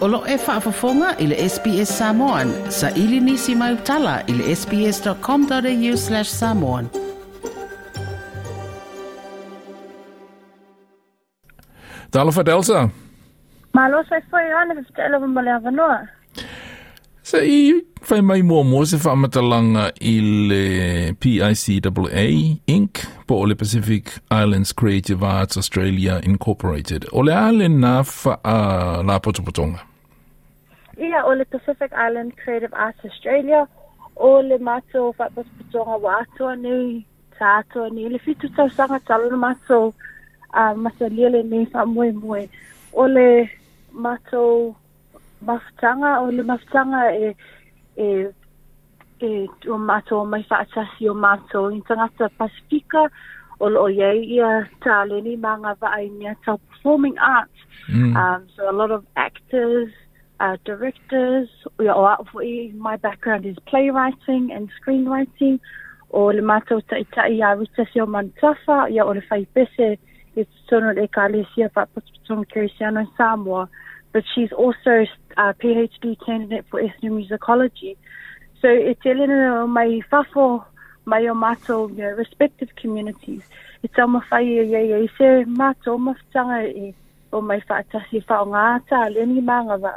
Olo e whaafafonga i le SBS Samoan. Sa ili nisi mai utala i le sbs.com.au slash samoan. Talo fa Delsa. Malo sai foi ana fe tele mo le avanoa. Sa i fai mai mua mua se whamatalanga i le PICAA Inc. po o le Pacific Islands Creative Arts Australia Incorporated. O le ale na wha uh, la potopotonga. Ia o le Pacific Island Creative Arts Australia o le mato whapapatonga wa atua nei ta atua nei le fitu tau sanga talo na mato a masalia le nei wha mue mue o le mato mafutanga o le mafutanga e e e o mato mai whaatasi o mato i tangata Pasifika o lo ye ia ta le ni manga va ai tau performing arts Mm. um, so a lot of actors uh, directors. Or my background is playwriting and screenwriting. O le mātou tai tai a rita si o mantafa, ia o le whai pese, e tono le ka le sia whapapatonga Kerisiano in Samoa. But she's also a PhD candidate for ethnomusicology. So e te lena o mai whafo mai o mātou you know, respective communities. E tau mawhai e iei e se mātou mawhitanga e o mai whaatasi whao ngāta, leni manga wa.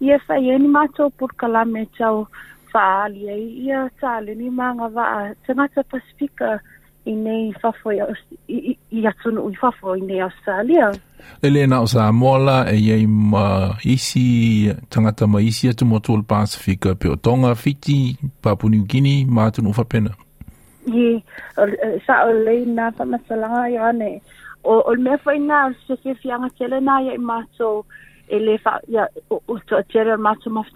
ia fai e ni mātou purkala me tau whaali e ia tāle ni mānga waa tangata pasifika i nei whafo i, i, i atunu i whafo i nei Australia. Elena o sa mola e iei ma isi tangata ma isi atu motuol pasifika pe o tonga fiti Papuniu Gini ma atunu whapena. Ie, sa o lei nā whamatalanga i ane. O, o mea whai nā, se ke fianga tele nā i mātou e le fa ia, o, o to tere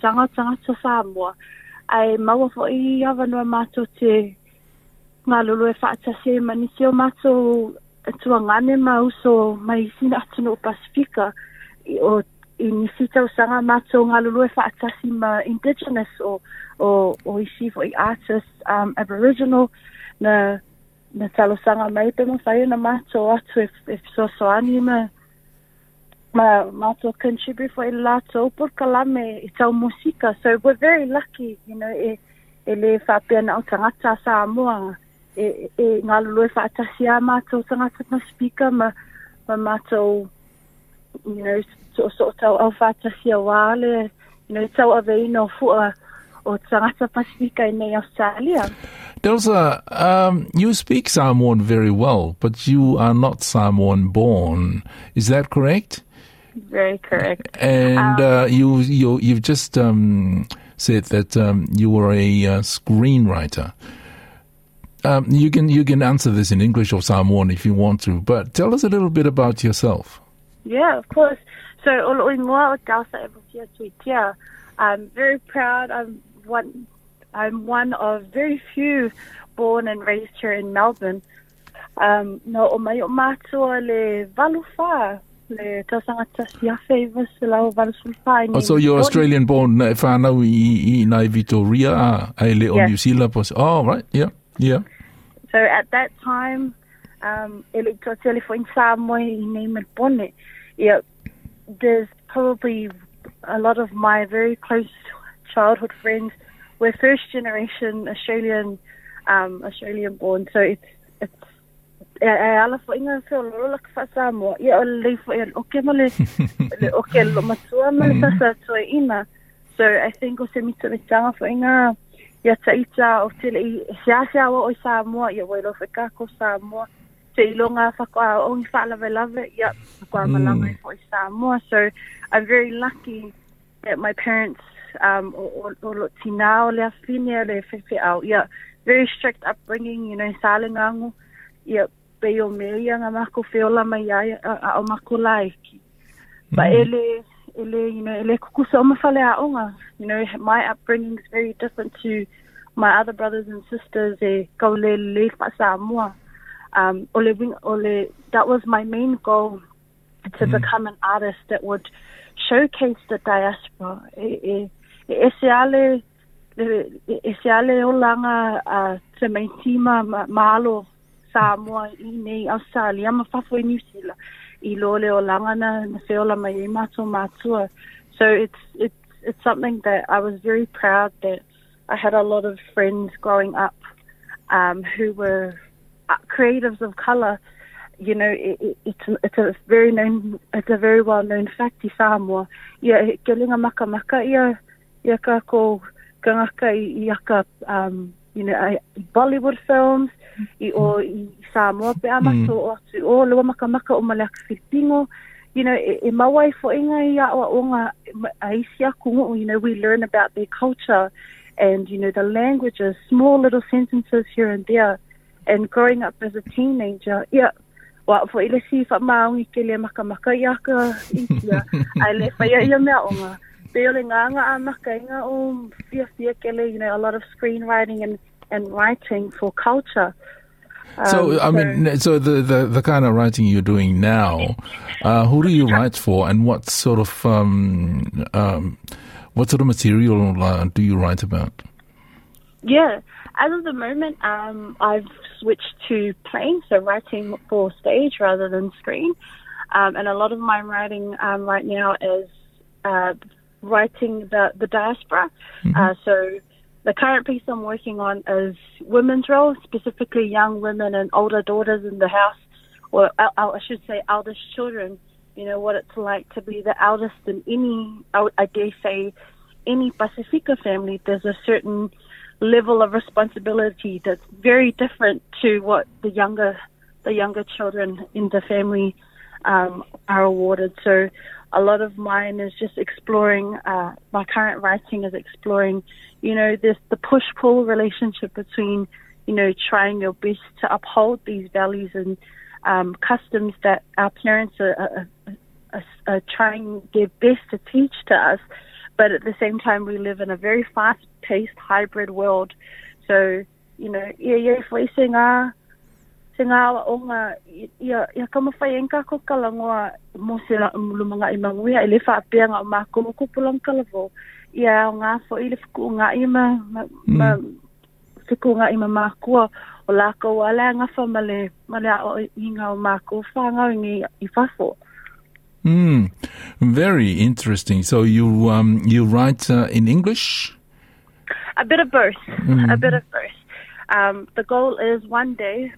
tanga to fa mo Ai maua fo i awanua mātou te ngā lulu e ni manisi o mātou e tua ngane ma uso mai sina atunu o Pasifika. I, o, i nisi tau sanga mātou ngā lulu e whaatase ma indigenous o, o, o isi fo i artists, um, aboriginal, na na talo sanga mai pe mo fai na mato atu e, so so ma ma contribute for por kalame so we're very lucky you know e e le fa pe na o tangata sa mo e e speaker ma ma you know so so au wale you know no o. Delsa, um, you speak Samoan very well, but you are not Samoan born. Is that correct? Very correct. And uh, you, you, you've just um, said that um, you were a uh, screenwriter. Um, you can you can answer this in English or Samoan if you want to, but tell us a little bit about yourself. Yeah, of course. So, o ingoa o tausa bukia tuitia. I'm very proud. I'm one. I'm one of very few born and raised here in Melbourne. Um, no, o mai o mātua le valufa, le tausangata siafe vasalau valusulfa. Oh, so you're Australian born, uh, whānau i, i nai Vitoria, a, ai le o Yes. New Zealand. pos- Oh, right, yeah, yeah. So at that time, um, ele to telephone Samoa i nei Melbourne. Yeah, there's probably a lot of my very close childhood friends were first generation Australian, um, Australian born. So it's it's e e Eh, eh, ala fo inga fe o lolo lak fa. Ia o le fo o ke male le lo matua male tasa mm. to ina. So I think o se mita mitanga fo inga ia taita o te lei sia sia o o Samoa ia wai lo feka ko Samoa. Te ilonga whaka o ngi wha lave lave ia whaka mm. malanga i fo i Samoa. So I'm very lucky that my parents um o o lo tina o le afine le fefe au. Ia very strict upbringing you know salengangu ia pe o me ia nga mako feola mai ai a, o mako laiki But ele, ele, you know, ele kukusa o mawhale a onga. You know, my upbringing is very different to my other brothers and sisters e kau le le wha Samoa. Um, o le wing, o that was my main goal to become an artist that would showcase the diaspora. E, e, e ese ale, le, e ese ale o langa uh, te meitima ma, malo Samoa i nei Australia ma i New Zealand i lo le o langa na, whiola mai e mātou mātua. So it's it's it's something that I was very proud that I had a lot of friends growing up um, who were uh, creatives of color. You know, it, it, it's it's a very known, it's a very well known fact in Samoa. Ia ke linga maka maka ia ia ka ko kangaka i aka um, you know, I, Bollywood films i o i Samoa pe ama mm. o atu o lewa maka maka o malaka Filipino you know, e, e mawai fo inga i a o nga a isi aku, you know, we learn about their culture and, you know, the languages, small little sentences here and there. And growing up as a teenager, yeah, wa fo ile si fa maungi ke le maka maka i aka ia, ai le fa ia ia mea o nga. Pe ole ngā ngā a maka inga o fia fia ke le, you know, a lot of screenwriting and, and writing for culture. So, um, I mean, so the, the, the kind of writing you're doing now, uh, who do you write for, and what sort of um, um, what sort of material uh, do you write about? Yeah, as of the moment, um, I've switched to playing, so writing for stage rather than screen, um, and a lot of my writing um, right now is uh, writing the the diaspora. Mm-hmm. Uh, so the current piece I'm working on is women's roles, specifically young women and older daughters in the house, or uh, uh, I should say eldest children. You know what it's like to be the eldest in any, I dare say, any Pacifica family. There's a certain level of responsibility that's very different to what the younger, the younger children in the family um, are awarded. So a lot of mine is just exploring, uh, my current writing is exploring, you know, this, the push pull relationship between, you know, trying your best to uphold these values and um, customs that our parents are, are, are, are trying their best to teach to us. But at the same time, we live in a very fast paced hybrid world. So, you know, yeah, yeah, facing our se ngā o ngā ia, ia kamawhai enka ko kalangoa mo se lumanga i manguia i le whaapea ngā o māko mo kupulang kalavo ia o ngā fo i le whuku ngā i ma, ma, ma whuku ngā i ma mākua o lāko ala ngā wha ma le, ma le o i ngā o māko whangau i i whafo. Mm, very interesting. So you um, you write uh, in English? A bit of both. Mm. A bit of both. Um, the goal is one day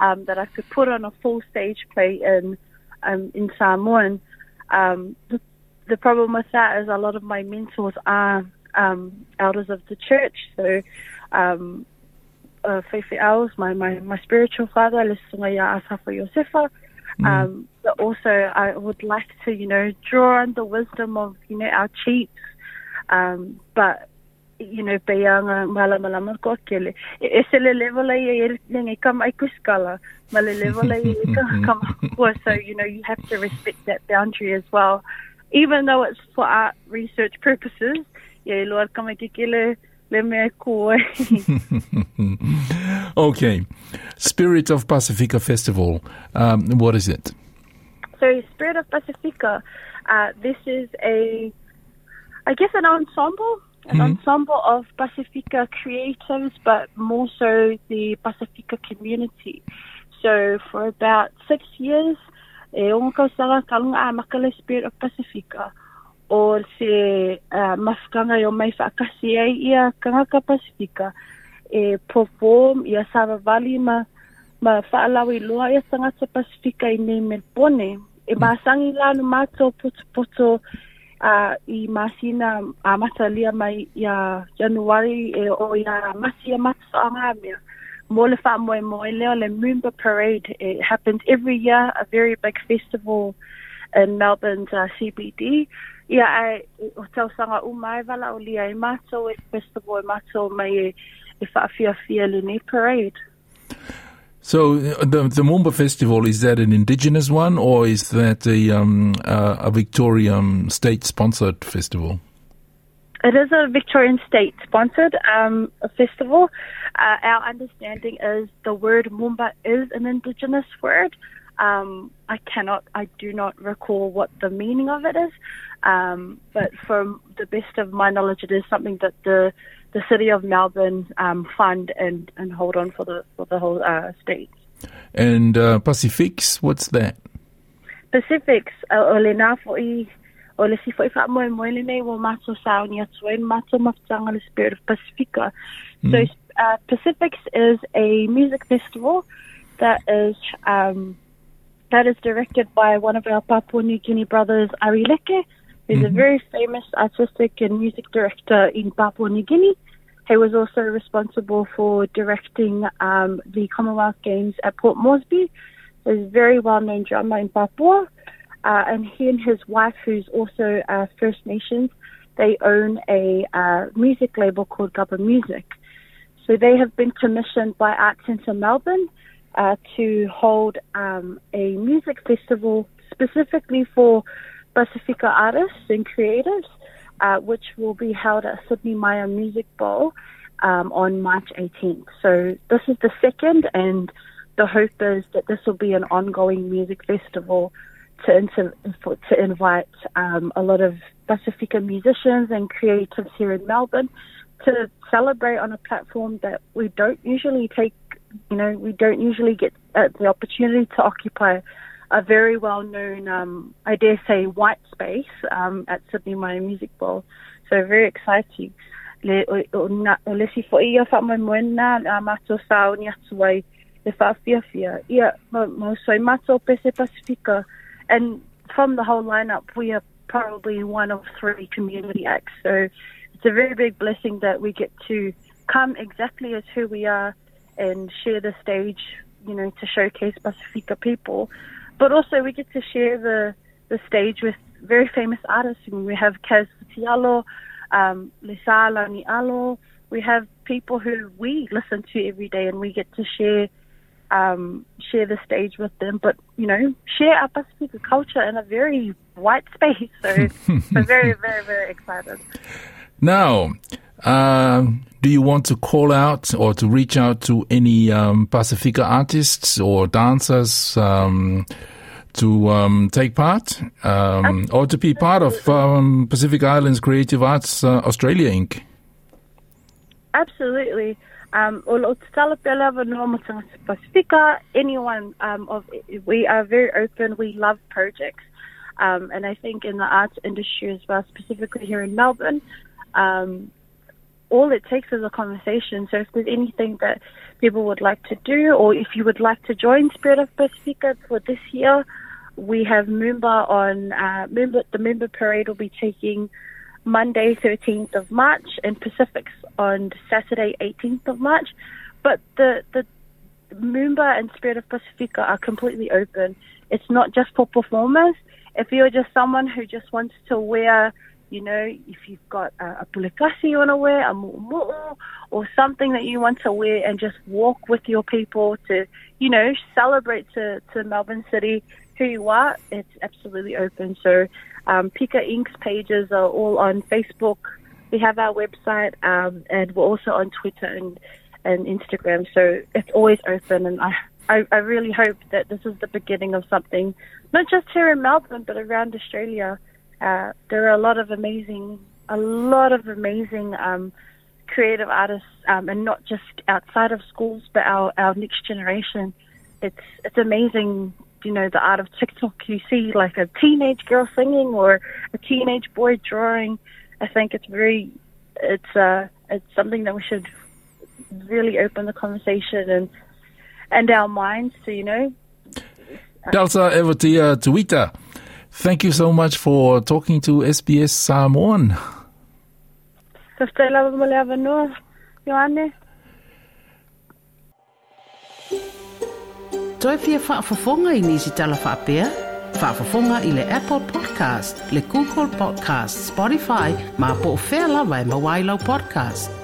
um, that I could put on a full stage play in um, in Samoan. Um, the, the problem with that is a lot of my mentors are um, elders of the church. So, um, uh, Fefe Owls, my, my, my spiritual father, Lisungaya Asafa Yosefa. Mm. Um, but also, I would like to, you know, draw on the wisdom of, you know, our chiefs. Um, but you know peanga mala mala mar ko kele. E se le level ai e le kam ai kuskala mala level ai kam ko so you know you have to respect that boundary as well. Even though it's for art research purposes yeah lo kam ki kele le me ko okay. Spirit of pacifica festival um, what is it? So spirit of pacifica uh, this is a I guess an ensemble an mm-hmm. ensemble of Pacifica creatives, but more so the Pacifica community. So for about six years, e onga kausanga kalunga a makale spirit of Pacifica o se uh, mafkanga yo mai whaakasi ai ia kangaka Pacifica e perform ia Sava Valley ma ma whaalawi lua ia sangata Pacifica i nei Melbourne e mm. mato poto poto uh, i masina a matalia mai ia Januari e o ia masia matsaanga mea. Mo le wha moe moe leo le Moomba Parade. It happens every year, a very big festival in Melbourne's uh, CBD. Ia ai, o tau sanga umai wala o lia i mato e festival e mato mai e, e whaafia fia le parade. So the the Moomba Festival is that an indigenous one or is that a um, uh, a Victorian state sponsored festival? It is a Victorian state sponsored um, festival. Uh, our understanding is the word Moomba is an indigenous word. Um, I cannot, I do not recall what the meaning of it is, um, but from the best of my knowledge, it is something that the the city of Melbourne um, fund and, and hold on for the for the whole uh, state. And uh, Pacifics, what's that? specifics uh, o le nā fo'i o le si fo'i wha moe moe le nei wo mato sao ni atu e mato mafutanga le Spirit of Pacifica. So uh, Pacifics is a music festival that is um, that is directed by one of our Papua New Guinea brothers, Ari Leke, who's mm-hmm. a very famous artistic and music director in Papua New Guinea. He was also responsible for directing um, the Commonwealth Games at Port Moresby. He's a very well-known drummer in Papua. Uh, and he and his wife, who's also uh, First Nations, they own a uh, music label called Gubba Music. So they have been commissioned by Art Centre Melbourne uh, to hold um, a music festival specifically for Pacifica artists and creatives, uh, which will be held at Sidney Myer Music Bowl um, on March 18th. So this is the second, and the hope is that this will be an ongoing music festival to, inter- to invite um, a lot of Pacifica musicians and creatives here in Melbourne to celebrate on a platform that we don't usually take, you know, we don't usually get uh, the opportunity to occupy a very well known, um, I dare say, white space um, at Sidney Myer Music Bowl. So very exciting. And from the whole lineup, we are probably one of three community acts. So it's a very big blessing that we get to come exactly as who we are and share the stage, you know, to showcase Pacifica people. But also we get to share the, the stage with very famous artists. I mean, we have Kaz Tialo, um, Lisala Nialo. We have people who we listen to every day and we get to share um, share the stage with them, but you know, share our Pacifica culture in a very white space. So, so very, very, very excited. Now, uh, do you want to call out or to reach out to any um, Pacifica artists or dancers um, to um, take part um, or to be part of um, Pacific Islands Creative Arts uh, Australia Inc.? Absolutely. Um, Pacifica, anyone um, of we are very open. We love projects, um, and I think in the arts industry as well, specifically here in Melbourne, um, all it takes is a conversation. So if there's anything that people would like to do, or if you would like to join Spirit of Pacifica for this year, we have Moomba on uh, Moomba. The Moomba parade will be taking Monday 13th of March and Pacifics on Saturday 18th of March. But the the Moomba and Spirit of Pacifica are completely open. It's not just for performers. If you're just someone who just wants to wear you know, if you've got a, a pulekasi you want to wear, a mu'umu'u, or something that you want to wear and just walk with your people to, you know, celebrate to, to Melbourne City who you are, it's absolutely open. So, um, Pika Inc.'s pages are all on Facebook. We have our website, um, and we're also on Twitter and, and Instagram. So it's always open, and I, I, I really hope that this is the beginning of something, not just here in Melbourne, but around Australia. Uh, there are a lot of amazing, a lot of amazing um, creative artists, um, and not just outside of schools, but our, our next generation. It's it's amazing, you know, the art of TikTok. You see like a teenage girl singing or a teenage boy drawing. I think it's very, it's uh, it's something that we should really open the conversation and and our minds to, you know. Delsa Evatia Tuita. Thank you so much for talking to SBS Samoan. Toi fia whaafafonga i nisi tala whaapea? Whaafafonga i le Apple Podcast, le Google Podcast, Spotify, ma po o whea lawa e mawailau podcast.